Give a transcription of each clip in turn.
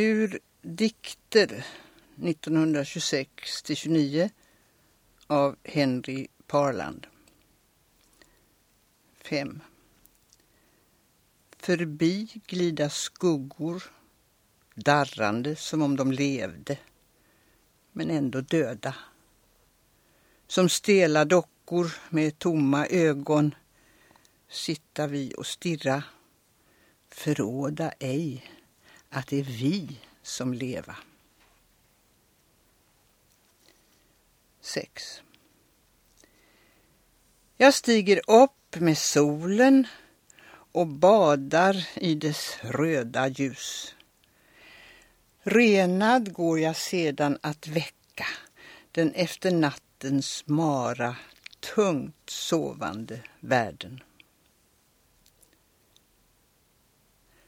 Ur dikter 1926-29 av Henry Parland. 5. Förbi glida skuggor, darrande som om de levde, men ändå döda. Som stela dockor med tomma ögon sitta vi och stirra, förråda ej att det är vi som leva. 6. Jag stiger upp med solen och badar i dess röda ljus. Renad går jag sedan att väcka den efter nattens mara tungt sovande världen.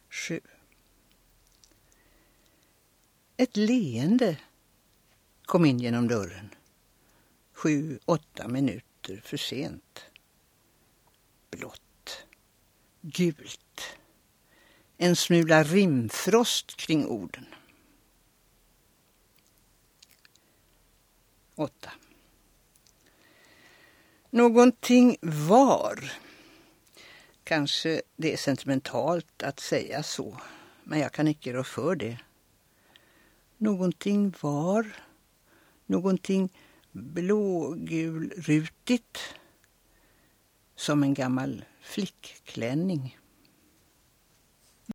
7. Ett leende kom in genom dörren. Sju, åtta minuter för sent. Blått. Gult. En smula rimfrost kring orden. 8. Någonting var. Kanske det är sentimentalt att säga så, men jag kan icke rå för det. Någonting var, någonting blågulrutigt som en gammal flickklänning.